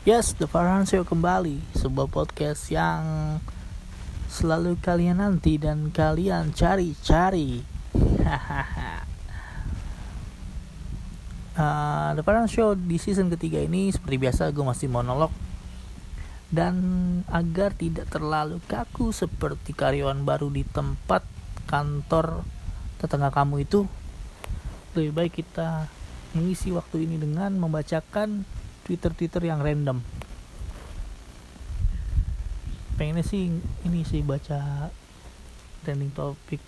Yes, The Farhan Show kembali. Sebuah podcast yang Selalu kalian nanti dan kalian cari-cari. Uh, The Farhan Show di season ketiga ini Seperti biasa gue masih monolog. Dan agar tidak terlalu kaku Seperti karyawan baru di tempat kantor tetangga kamu itu Lebih baik kita mengisi waktu ini dengan membacakan Twitter-Twitter yang random. Pengennya sih ini sih baca trending topik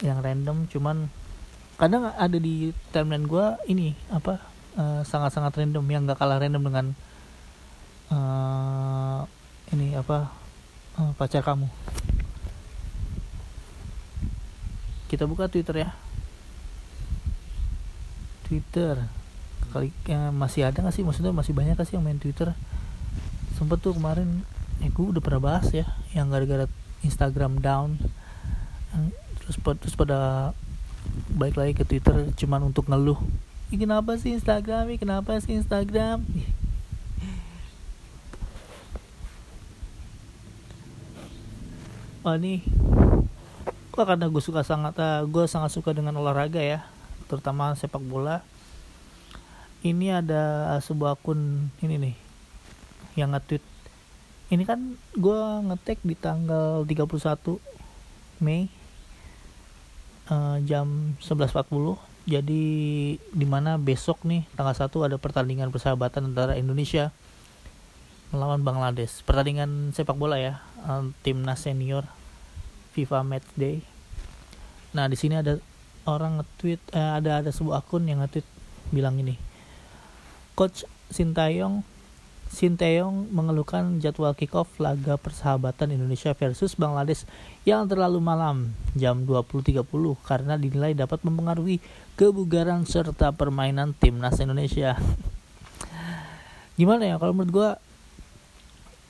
yang random, cuman kadang ada di timeline gue ini apa sangat sangat-sangat random yang gak kalah random dengan uh, ini apa uh, pacar kamu. Kita buka Twitter ya. Twitter kali yang masih ada nggak sih? Maksudnya masih banyak sih yang main Twitter? Sempet tuh kemarin eh gue udah pernah bahas ya yang gara-gara Instagram down. Terus terus pada balik lagi ke Twitter cuman untuk ngeluh. Ini kenapa sih Instagram? Ini kenapa sih Instagram? Wah nih. Karena gue suka sangat uh, gue sangat suka dengan olahraga ya terutama sepak bola ini ada sebuah akun ini nih yang nge-tweet. Ini kan gue ngetek di tanggal 31 Mei uh, jam 11.40 jadi di mana besok nih tanggal 1 ada pertandingan persahabatan antara Indonesia melawan Bangladesh. Pertandingan sepak bola ya uh, timnas senior FIFA Match Day. Nah di sini ada orang nge-tweet uh, ada ada sebuah akun yang nge-tweet bilang ini Coach Sintayong Sinteyong mengeluhkan jadwal kick-off laga persahabatan Indonesia versus Bangladesh yang terlalu malam jam 20.30 karena dinilai dapat mempengaruhi kebugaran serta permainan timnas Indonesia. Gimana ya kalau menurut gue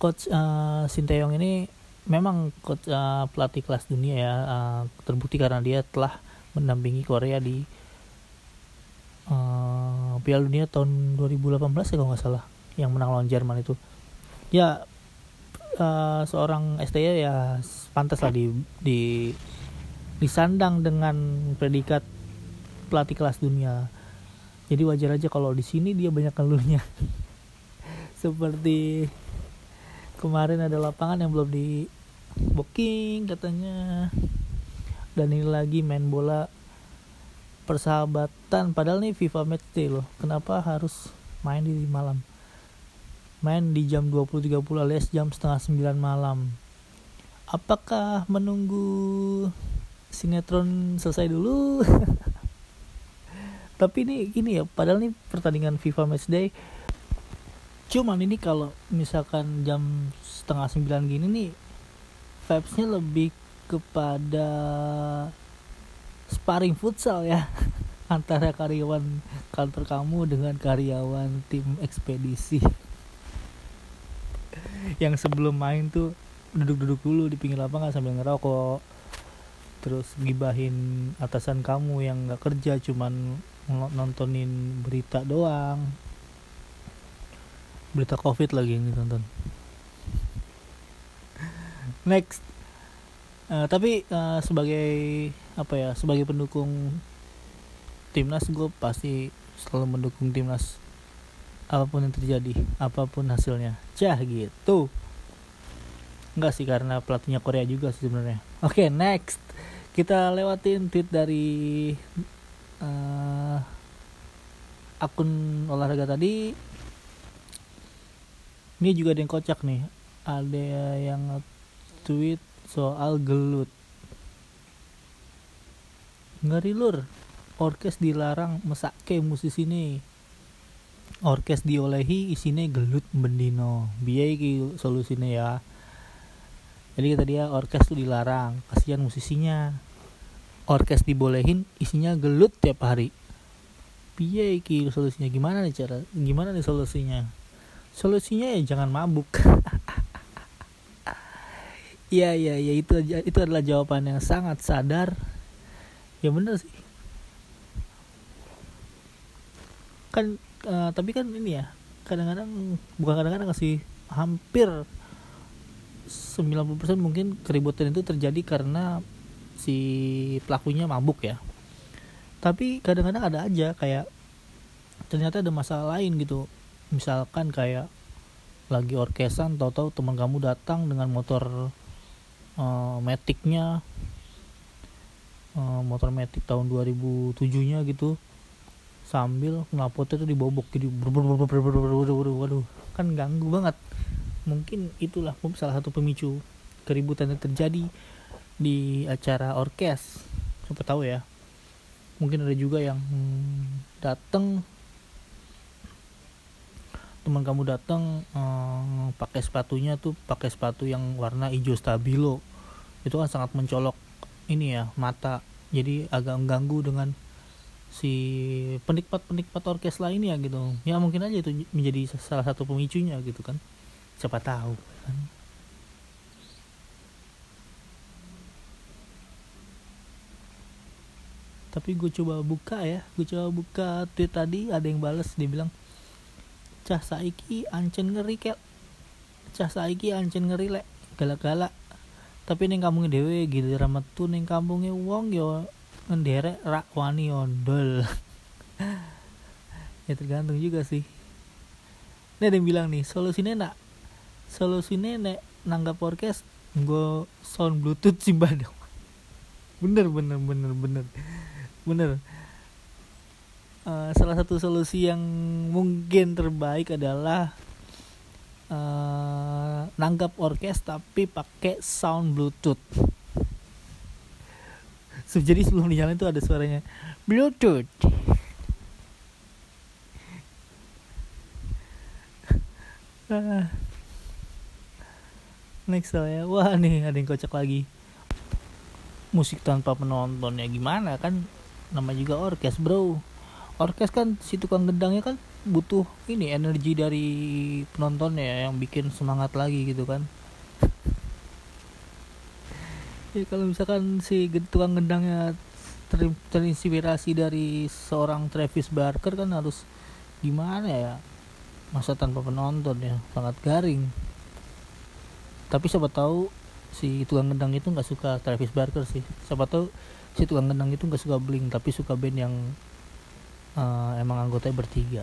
coach uh, Sinteyong ini memang coach uh, pelatih kelas dunia ya uh, terbukti karena dia telah mendampingi Korea di uh, Piala Dunia tahun 2018 ya kalau nggak salah yang menang lawan Jerman itu. Ya uh, seorang STY ya pantas lah di, di disandang dengan predikat pelatih kelas dunia. Jadi wajar aja kalau di sini dia banyak keluhnya seperti kemarin ada lapangan yang belum di booking katanya. Dan ini lagi main bola persahabatan. Padahal nih FIFA Match Day loh. Kenapa harus main di malam? Main di jam 20.30 alias jam setengah 9 malam. Apakah menunggu sinetron selesai dulu? Tapi ini gini ya padahal nih pertandingan FIFA Match Day. Cuman ini kalau misalkan jam setengah 9 gini nih vibesnya lebih kepada sparring futsal ya. Antara karyawan kantor kamu dengan karyawan tim ekspedisi. Yang sebelum main tuh duduk-duduk dulu di pinggir lapangan sambil ngerokok. Terus gibahin atasan kamu yang nggak kerja cuman nontonin berita doang. Berita covid lagi yang ditonton. Next. Uh, tapi uh, sebagai apa ya sebagai pendukung timnas gue pasti selalu mendukung timnas. Apa pun yang terjadi apa pun hasilnya. Cah gitu. Enggak sih karena pelatihnya Korea juga sih sebenarnya. Oke okay, next. Kita lewatin tweet dari uh, akun olahraga tadi. Ini juga ada yang kocak nih. Ada yang tweet soal gelut ngeri lur. Orkes dilarang mesake musisi ini. Orkes diolehi isine gelut bendino biaya ki solusine ya. Jadi kata dia orkes tuh dilarang kasihan musisinya. Orkes dibolehin isinya gelut tiap hari. Biaya ki solusinya gimana nih cara gimana nih solusinya? Solusinya ya jangan mabuk. Iya iya iya itu itu adalah jawaban yang sangat sadar ya bener sih. Kan uh, tapi kan ini ya kadang-kadang bukan kadang-kadang sih hampir 90% mungkin keributan itu terjadi karena si pelakunya mabuk ya. Tapi kadang-kadang ada aja kayak ternyata ada masalah lain gitu. Misalkan kayak lagi orkesan tahu-tahu teman kamu datang dengan motor uh, metiknya uh, motor metik tahun 2007 nya gitu. Sambil knalpotnya tuh dibobok jadi waduh kan ganggu banget. Mungkin itulah salah satu pemicu keributan yang terjadi di acara orkes. Siapa tahu ya. Mungkin ada juga yang datang teman kamu datang um, pakai sepatunya tuh pakai sepatu yang warna hijau stabilo. Itu kan sangat mencolok ini ya mata. Jadi agak mengganggu dengan si penikmat-penikmat orkes lainnya gitu. Ya mungkin aja itu menjadi salah satu pemicunya gitu kan. Siapa tahu kan. Tapi gue coba buka ya gue coba buka tweet tadi ada yang balas dia bilang cah saiki ancen ngeri kel. Cah saiki ancen ngeri lek. Galak-galak tapi kampungnya dewe giliran metu neng kampungnya wong yo ngenderek rak wani ondol. Ya tergantung juga sih. Ini ada yang bilang nih solusinya nak solusinya nek nanggap podcast gue sound bluetooth sih badang bener bener bener bener. Bener. Uh, salah satu solusi yang mungkin terbaik adalah uh, nanggap orkes tapi pakai sound bluetooth. So, jadi sebelum dinyalain tuh ada suaranya bluetooth. Next ya. Wah nih ada yang kocak lagi. Musik tanpa penonton ya gimana kan? Nama juga orkes bro. Orkes kan si tukang gendangnya kan butuh ini energi dari penontonnya yang bikin semangat lagi gitu kan. Ya kalau misalkan si tukang gendangnya ter terinspirasi dari seorang Travis Barker kan harus gimana ya? Masa tanpa penonton ya sangat garing. Tapi siapa tahu si tukang gendang itu nggak suka Travis Barker sih. Siapa tahu si tukang gendang itu nggak suka Blink tapi suka band yang uh, emang anggotanya bertiga.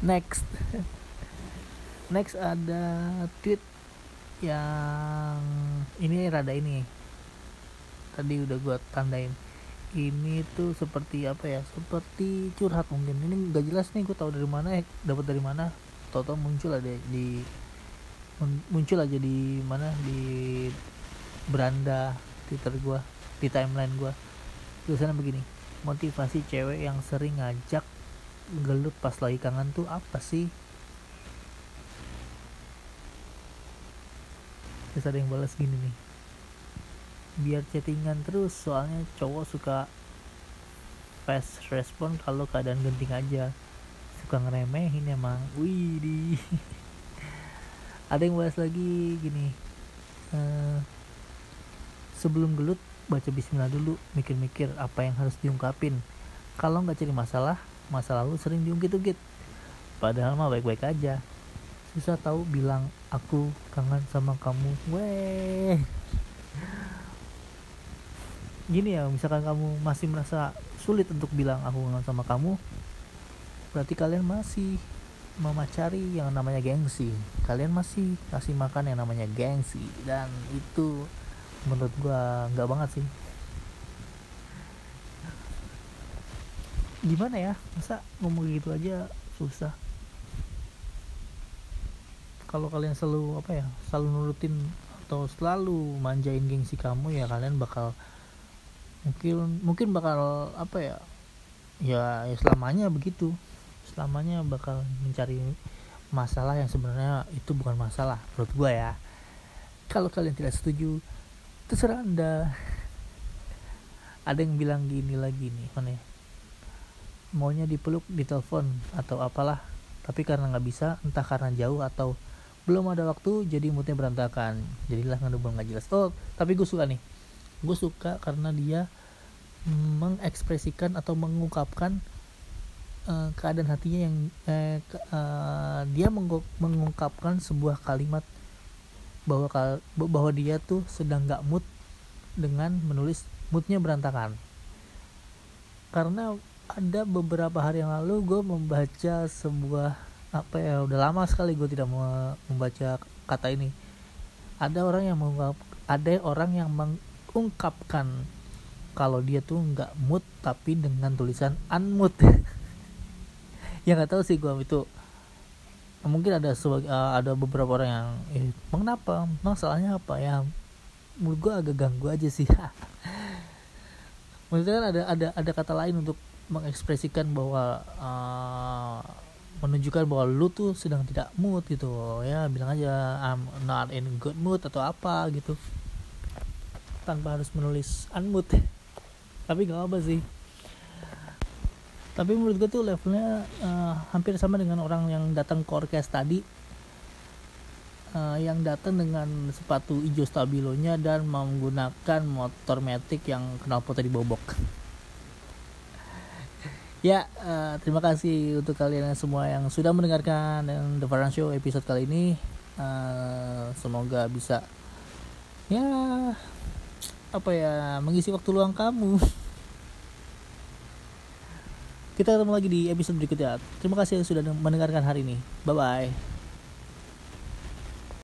Next. Next ada tweet yang ini rada ini. Tadi udah gua tandain. Ini tuh seperti apa ya? Seperti curhat mungkin. Ini gak jelas nih gue tahu dari mana eh, dapat dari mana. Toto muncul ada di muncul aja di mana? Di beranda twitter gua di timeline gua tulisannya begini motivasi cewek yang sering ngajak gelut pas lagi kangen tuh apa sih? Terus ada yang balas gini nih biar chattingan terus soalnya cowok suka fast respon kalau keadaan genting aja. Suka ngeremehin emang. Wih di ada yang bahas lagi gini uh, sebelum gelut baca bismillah dulu mikir-mikir apa yang harus diungkapin. Kalau nggak cari masalah masa lalu sering diungkit-ungkit. Padahal mah baik-baik aja. Susah tahu bilang aku kangen sama kamu. Weh. Gini ya misalkan kamu masih merasa sulit untuk bilang aku kangen sama kamu berarti kalian masih memacari yang namanya gengsi. Kalian masih kasih makan yang namanya gengsi. Dan itu menurut gua nggak banget sih. Gimana ya? Masa ngomong gitu aja susah. Kalau kalian selalu apa ya selalu nurutin atau selalu manjain gengsi kamu ya kalian bakal mungkin mungkin bakal apa ya ya, ya selamanya begitu. Selamanya bakal mencari masalah yang sebenarnya itu bukan masalah menurut gue ya. Kalau kalian tidak setuju terserah anda. Ada yang bilang gini lagi nih mana ya. Maunya dipeluk ditelepon atau apalah. Tapi karena nggak bisa entah karena jauh atau belum ada waktu jadi moodnya berantakan. Jadilah ngedubel nggak jelas. Oh tapi gue suka nih. Gue suka karena dia mengekspresikan atau mengungkapkan uh, keadaan hatinya yang uh, uh, dia mengungkapkan sebuah kalimat bahwa bahwa dia tuh sedang nggak mood dengan menulis moodnya berantakan. Karena ada beberapa hari yang lalu gue membaca sebuah apa ya udah lama sekali gue tidak membaca kata ini. Ada orang yang mengungkap ada orang yang mengungkapkan kalau dia tuh nggak mood tapi dengan tulisan unmood. Ya nggak tahu sih gue itu mungkin ada sebagai uh, ada beberapa orang yang eh mengapa masalahnya apa ya? Menurut gue agak ganggu aja sih. Maksudnya kan ada ada ada kata lain untuk mengekspresikan bahwa uh, menunjukkan bahwa lu tuh sedang tidak mood gitu. Ya bilang aja I'm not in good mood atau apa gitu. Tanpa harus menulis unmood. Tapi gak apa sih tapi menurut gue tuh levelnya uh, hampir sama dengan orang yang datang ke orkes tadi. Uh, yang datang dengan sepatu hijau stabilonya dan menggunakan motor metik yang knalpotnya dibobok ya uh, terima kasih untuk kalian semua yang sudah mendengarkan The Farhan Show episode kali ini. Uh, semoga bisa ya apa ya mengisi waktu luang kamu kita ketemu lagi di episode berikutnya. Terima kasih sudah mendengarkan hari ini. Bye bye